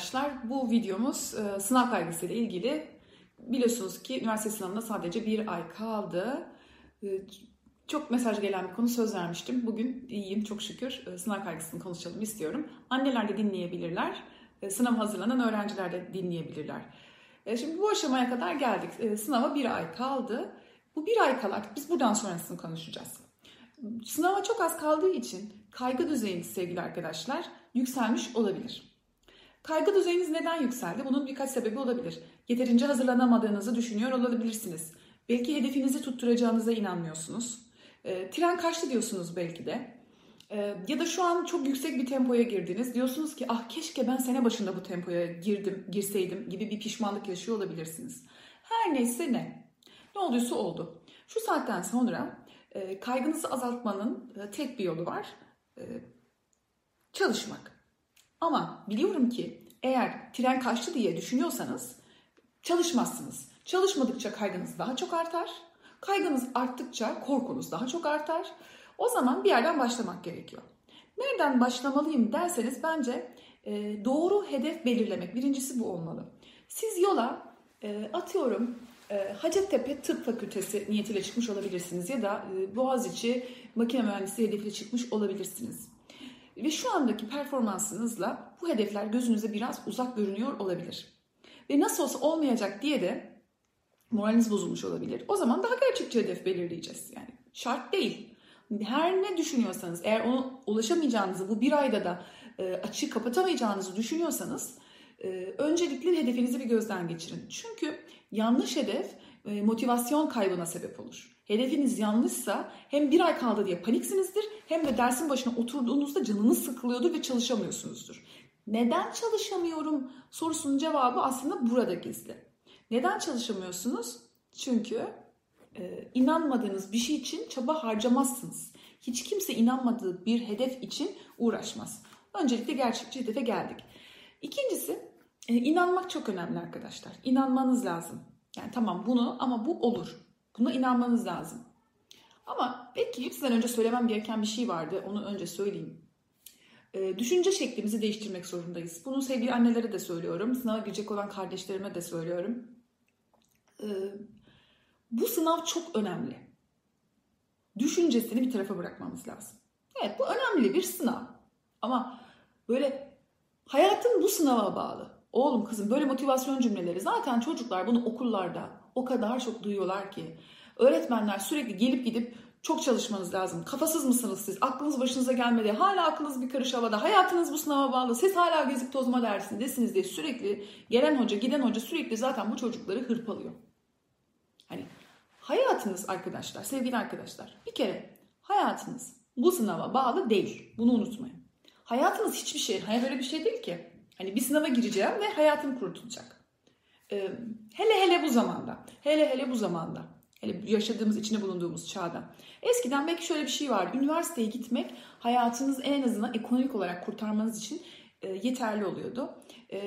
arkadaşlar. Bu videomuz e, sınav kaygısı ile ilgili. Biliyorsunuz ki üniversite sınavına sadece bir ay kaldı. E, çok mesaj gelen bir konu söz vermiştim. Bugün iyiyim çok şükür. E, sınav kaygısını konuşalım istiyorum. Anneler de dinleyebilirler. E, sınav hazırlanan öğrenciler de dinleyebilirler. E, şimdi bu aşamaya kadar geldik. E, sınava bir ay kaldı. Bu bir ay artık biz buradan sonrasını konuşacağız. Sınava çok az kaldığı için kaygı düzeyiniz sevgili arkadaşlar yükselmiş olabilir. Kaygı düzeyiniz neden yükseldi? Bunun birkaç sebebi olabilir. Yeterince hazırlanamadığınızı düşünüyor olabilirsiniz. Belki hedefinizi tutturacağınıza inanmıyorsunuz. E, tren kaçtı diyorsunuz belki de. E, ya da şu an çok yüksek bir tempoya girdiniz. Diyorsunuz ki ah keşke ben sene başında bu tempoya girdim, girseydim gibi bir pişmanlık yaşıyor olabilirsiniz. Her neyse ne. Ne olduysa oldu. Şu saatten sonra e, kaygınızı azaltmanın e, tek bir yolu var. E, çalışmak. Ama biliyorum ki eğer tren kaçtı diye düşünüyorsanız çalışmazsınız. Çalışmadıkça kaygınız daha çok artar. Kaygınız arttıkça korkunuz daha çok artar. O zaman bir yerden başlamak gerekiyor. Nereden başlamalıyım derseniz bence e, doğru hedef belirlemek. Birincisi bu olmalı. Siz yola e, atıyorum e, Hacettepe Tıp Fakültesi niyetiyle çıkmış olabilirsiniz ya da e, Boğaziçi Makine Mühendisliği hedefiyle çıkmış olabilirsiniz. Ve şu andaki performansınızla bu hedefler gözünüze biraz uzak görünüyor olabilir. Ve nasıl olsa olmayacak diye de moraliniz bozulmuş olabilir. O zaman daha gerçekçi hedef belirleyeceğiz. Yani şart değil. Her ne düşünüyorsanız, eğer onu ulaşamayacağınızı, bu bir ayda da e, açığı kapatamayacağınızı düşünüyorsanız e, öncelikle hedefinizi bir gözden geçirin. Çünkü yanlış hedef e, motivasyon kaybına sebep olur. Hedefiniz yanlışsa hem bir ay kaldı diye paniksinizdir hem de dersin başına oturduğunuzda canınız sıkılıyordur ve çalışamıyorsunuzdur. Neden çalışamıyorum sorusunun cevabı aslında burada gizli. Neden çalışamıyorsunuz? Çünkü e, inanmadığınız bir şey için çaba harcamazsınız. Hiç kimse inanmadığı bir hedef için uğraşmaz. Öncelikle gerçekçi hedefe geldik. İkincisi e, inanmak çok önemli arkadaşlar. İnanmanız lazım. Yani tamam bunu ama bu olur. Buna inanmanız lazım. Ama belki hepsinden önce söylemem gereken bir şey vardı. Onu önce söyleyeyim. E, düşünce şeklimizi değiştirmek zorundayız. Bunu sevgili annelere de söylüyorum. Sınava girecek olan kardeşlerime de söylüyorum. E, bu sınav çok önemli. Düşüncesini bir tarafa bırakmamız lazım. Evet bu önemli bir sınav. Ama böyle hayatın bu sınava bağlı. Oğlum kızım böyle motivasyon cümleleri zaten çocuklar bunu okullarda o kadar çok duyuyorlar ki. Öğretmenler sürekli gelip gidip çok çalışmanız lazım. Kafasız mısınız siz? Aklınız başınıza gelmedi. Hala aklınız bir karış havada. Hayatınız bu sınava bağlı. Siz hala gezip tozma dersindesiniz diye sürekli gelen hoca, giden hoca sürekli zaten bu çocukları hırpalıyor. Hani hayatınız arkadaşlar, sevgili arkadaşlar bir kere hayatınız bu sınava bağlı değil. Bunu unutmayın. Hayatınız hiçbir şey, hayat böyle bir şey değil ki. Hani bir sınava gireceğim ve hayatım kurtulacak. Ee, hele hele bu zamanda, hele hele bu zamanda, hele yaşadığımız, içinde bulunduğumuz çağda. Eskiden belki şöyle bir şey vardı. Üniversiteye gitmek hayatınızı en azından ekonomik olarak kurtarmanız için yeterli oluyordu. E,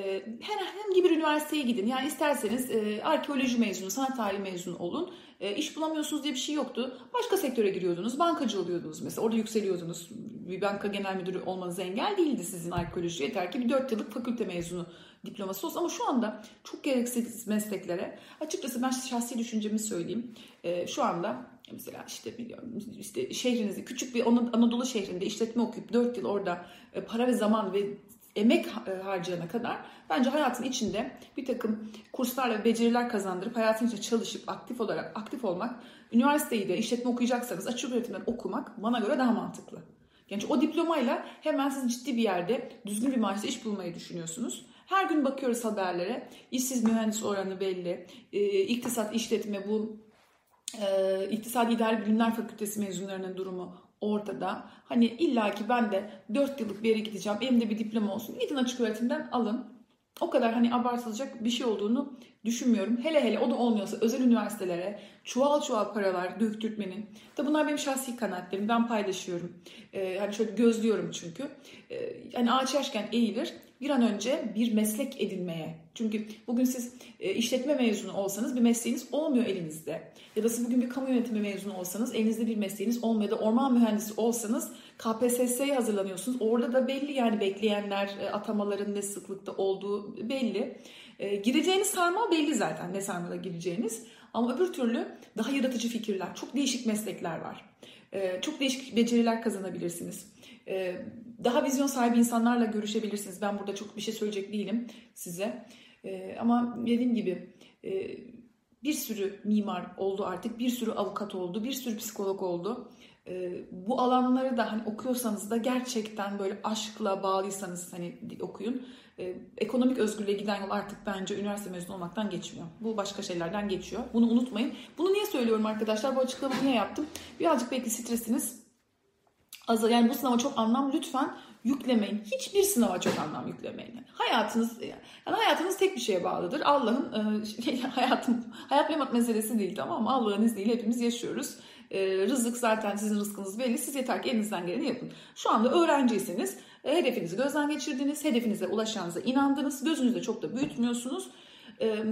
herhangi bir üniversiteye gidin. Yani isterseniz e, arkeoloji mezunu, sanat tarihi mezunu olun. E, iş bulamıyorsunuz diye bir şey yoktu. Başka sektöre giriyordunuz. Bankacı oluyordunuz mesela. Orada yükseliyordunuz. Bir banka genel müdürü olmanız engel değildi sizin arkeoloji. Yeter ki bir 4 yıllık fakülte mezunu diploması olsun. Ama şu anda çok gereksiz mesleklere açıkçası ben şahsi düşüncemi söyleyeyim. E, şu anda mesela işte biliyorum işte şehrinizde küçük bir Anadolu şehrinde işletme okuyup 4 yıl orada e, para ve zaman ve emek harcayana kadar bence hayatın içinde bir takım kurslarla ve beceriler kazandırıp hayatın içinde çalışıp aktif olarak aktif olmak, üniversiteyi de işletme okuyacaksanız açık öğretimden okumak bana göre daha mantıklı. Yani o diplomayla hemen siz ciddi bir yerde düzgün bir maaşla iş bulmayı düşünüyorsunuz. Her gün bakıyoruz haberlere. İşsiz mühendis oranı belli. E, iktisat, işletme bu e, İktisadi İdari Bilimler Fakültesi mezunlarının durumu ortada. Hani illaki ben de 4 yıllık bir yere gideceğim. Elimde bir diploma olsun. Gidin açık öğretimden alın. O kadar hani abartılacak bir şey olduğunu düşünmüyorum. Hele hele o da olmuyorsa özel üniversitelere çuval çuval paralar döktürtmenin. Da bunlar benim şahsi kanaatlerim. Ben paylaşıyorum. Ee, hani şöyle gözlüyorum çünkü. Ee, hani ağaç yaşken eğilir. Bir an önce bir meslek edinmeye. Çünkü bugün siz e, işletme mezunu olsanız bir mesleğiniz olmuyor elinizde. Ya da siz bugün bir kamu yönetimi mezunu olsanız elinizde bir mesleğiniz olmuyor. Ya da orman mühendisi olsanız KPSS'ye hazırlanıyorsunuz. Orada da belli yani bekleyenler, e, atamaların ne sıklıkta olduğu belli. E, gireceğiniz sarmal belli zaten ne sarmala gireceğiniz. Ama öbür türlü daha yaratıcı fikirler, çok değişik meslekler var. Çok değişik beceriler kazanabilirsiniz. E, daha vizyon sahibi insanlarla görüşebilirsiniz. Ben burada çok bir şey söyleyecek değilim size. E, ama dediğim gibi e, bir sürü mimar oldu artık, bir sürü avukat oldu, bir sürü psikolog oldu. E, bu alanları da hani okuyorsanız da gerçekten böyle aşkla bağlıysanız hani okuyun. Ekonomik özgürlüğe giden yol artık bence üniversite mezunu olmaktan geçmiyor. Bu başka şeylerden geçiyor. Bunu unutmayın. Bunu niye söylüyorum arkadaşlar? Bu açıklamayı niye yaptım? Birazcık belki stresiniz azal. Yani bu sınava çok anlam lütfen yüklemeyin. Hiçbir sınava çok anlam yüklemeyin. Yani hayatınız yani hayatınız tek bir şeye bağlıdır. Allah'ın e, şey, hayatım hayat memat meselesi değil tamam? Allah'ın izniyle hepimiz yaşıyoruz. E, rızık zaten sizin rızkınız belli. Siz yeter ki elinizden geleni yapın. Şu anda öğrenciyseniz e, hedefinizi gözden geçirdiniz. Hedefinize ulaşacağınıza inandınız. Gözünüzde çok da büyütmüyorsunuz. E,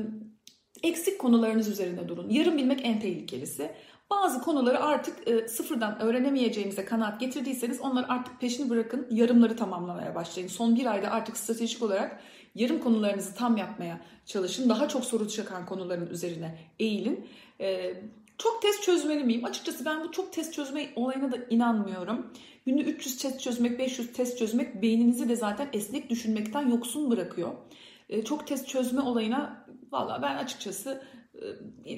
eksik konularınız üzerine durun. Yarım bilmek en tehlikelisi. Bazı konuları artık e, sıfırdan öğrenemeyeceğinize kanaat getirdiyseniz onları artık peşini bırakın. Yarımları tamamlamaya başlayın. Son bir ayda artık stratejik olarak yarım konularınızı tam yapmaya çalışın. Daha çok soru çıkan konuların üzerine eğilin. E, çok test çözmeli miyim? Açıkçası ben bu çok test çözme olayına da inanmıyorum. Günde 300 test çözmek, 500 test çözmek beyninizi de zaten esnek düşünmekten yoksun bırakıyor. E, çok test çözme olayına valla ben açıkçası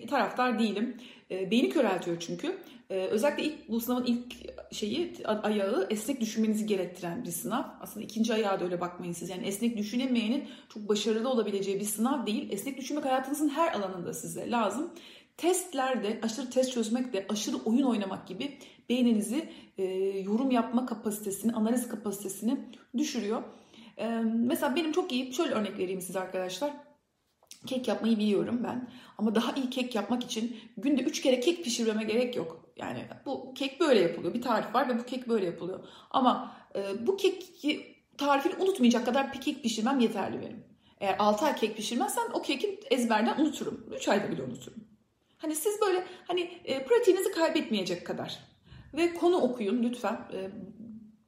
taraftar değilim. E, beyni köreltiyor çünkü. E, özellikle ilk bu sınavın ilk şeyi ayağı esnek düşünmenizi gerektiren bir sınav. Aslında ikinci ayağı da öyle bakmayın siz. Yani esnek düşünemeyenin çok başarılı olabileceği bir sınav değil. Esnek düşünmek hayatınızın her alanında size lazım. Testlerde aşırı test çözmek de aşırı oyun oynamak gibi beyninizi e, yorum yapma kapasitesini, analiz kapasitesini düşürüyor. E, mesela benim çok iyi, şöyle örnek vereyim size arkadaşlar. Kek yapmayı biliyorum ben. Ama daha iyi kek yapmak için günde 3 kere kek pişirmeme gerek yok. Yani bu kek böyle yapılıyor. Bir tarif var ve bu kek böyle yapılıyor. Ama e, bu kek tarifini unutmayacak kadar bir kek pişirmem yeterli benim. Eğer 6 ay kek pişirmezsem o keki ezberden unuturum. 3 ayda bile unuturum. Hani siz böyle hani e, pratiğinizi kaybetmeyecek kadar. Ve konu okuyun lütfen. E,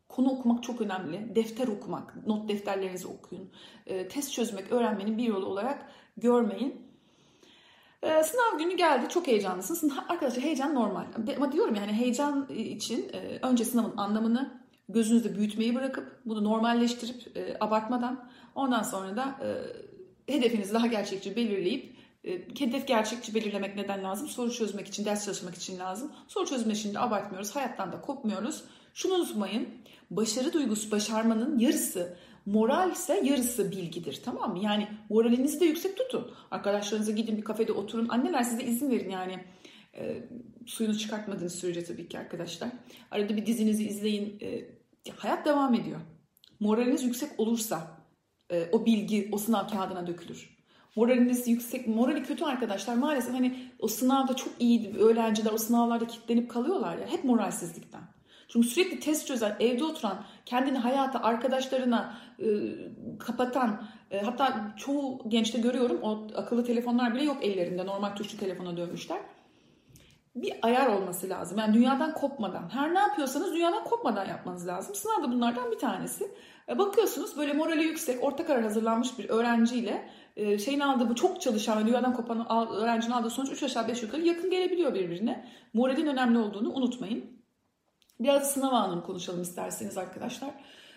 konu okumak çok önemli. Defter okumak, not defterlerinizi okuyun. E, test çözmek, öğrenmenin bir yolu olarak görmeyin. Ee, sınav günü geldi. Çok heyecanlısın. Arkadaşlar heyecan normal. Ama diyorum yani heyecan için e, önce sınavın anlamını gözünüzde büyütmeyi bırakıp bunu normalleştirip e, abartmadan ondan sonra da e, hedefinizi daha gerçekçi belirleyip e, hedef gerçekçi belirlemek neden lazım? Soru çözmek için, ders çalışmak için lazım. Soru çözme için de abartmıyoruz. Hayattan da kopmuyoruz. Şunu unutmayın. Başarı duygusu başarmanın yarısı Moral ise yarısı bilgidir tamam mı? Yani moralinizi de yüksek tutun. Arkadaşlarınıza gidin bir kafede oturun. Anneler size izin verin yani. E, suyunu çıkartmadığınız sürece tabii ki arkadaşlar. Arada bir dizinizi izleyin. E, hayat devam ediyor. Moraliniz yüksek olursa e, o bilgi o sınav kağıdına dökülür. Moraliniz yüksek, morali kötü arkadaşlar maalesef hani o sınavda çok iyi öğrenciler o sınavlarda kilitlenip kalıyorlar ya hep moralsizlikten. Çünkü sürekli test çözen, evde oturan, kendini hayata, arkadaşlarına e, kapatan, e, hatta çoğu gençte görüyorum o akıllı telefonlar bile yok ellerinde. Normal tuşlu telefona dönmüşler. Bir ayar olması lazım. Yani dünyadan kopmadan. Her ne yapıyorsanız dünyadan kopmadan yapmanız lazım. Sınav da bunlardan bir tanesi. E, bakıyorsunuz böyle morali yüksek, orta karar hazırlanmış bir öğrenciyle e, şeyin aldığı bu çok çalışan ve dünyadan kopan öğrencinin aldığı sonuç 3 aşağı 5 yukarı yakın gelebiliyor birbirine. Moralin önemli olduğunu unutmayın. Biraz sınav anını konuşalım isterseniz arkadaşlar.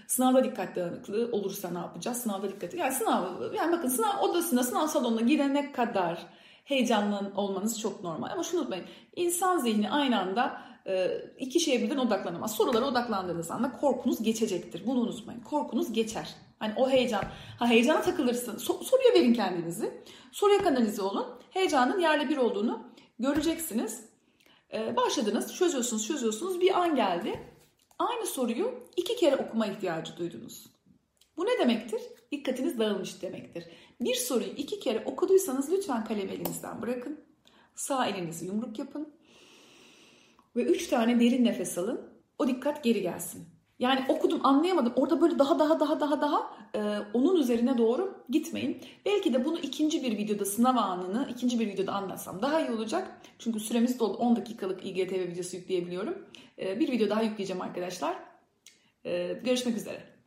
Sınavda dikkat dağınıklığı olursa ne yapacağız? Sınavda dikkat yani sınav yani bakın sınav odasına, sınav salonuna girene kadar heyecanlı olmanız çok normal. Ama şunu unutmayın. İnsan zihni aynı anda e, iki şeye birden odaklanamaz. Sorulara odaklandığınız anda korkunuz geçecektir. Bunu unutmayın. Korkunuz geçer. Hani o heyecan. Ha heyecana takılırsın. So, soruya verin kendinizi. Soruya kanalize olun. Heyecanın yerle bir olduğunu göreceksiniz. Ee, başladınız, çözüyorsunuz, çözüyorsunuz. Bir an geldi. Aynı soruyu iki kere okuma ihtiyacı duydunuz. Bu ne demektir? Dikkatiniz dağılmış demektir. Bir soruyu iki kere okuduysanız lütfen kalemi elinizden bırakın. Sağ elinizi yumruk yapın. Ve üç tane derin nefes alın. O dikkat geri gelsin. Yani okudum anlayamadım. Orada böyle daha daha daha daha daha e, onun üzerine doğru gitmeyin. Belki de bunu ikinci bir videoda sınav anını ikinci bir videoda anlatsam daha iyi olacak. Çünkü süremiz dolu 10 dakikalık İGTV videosu yükleyebiliyorum. E, bir video daha yükleyeceğim arkadaşlar. E, görüşmek üzere.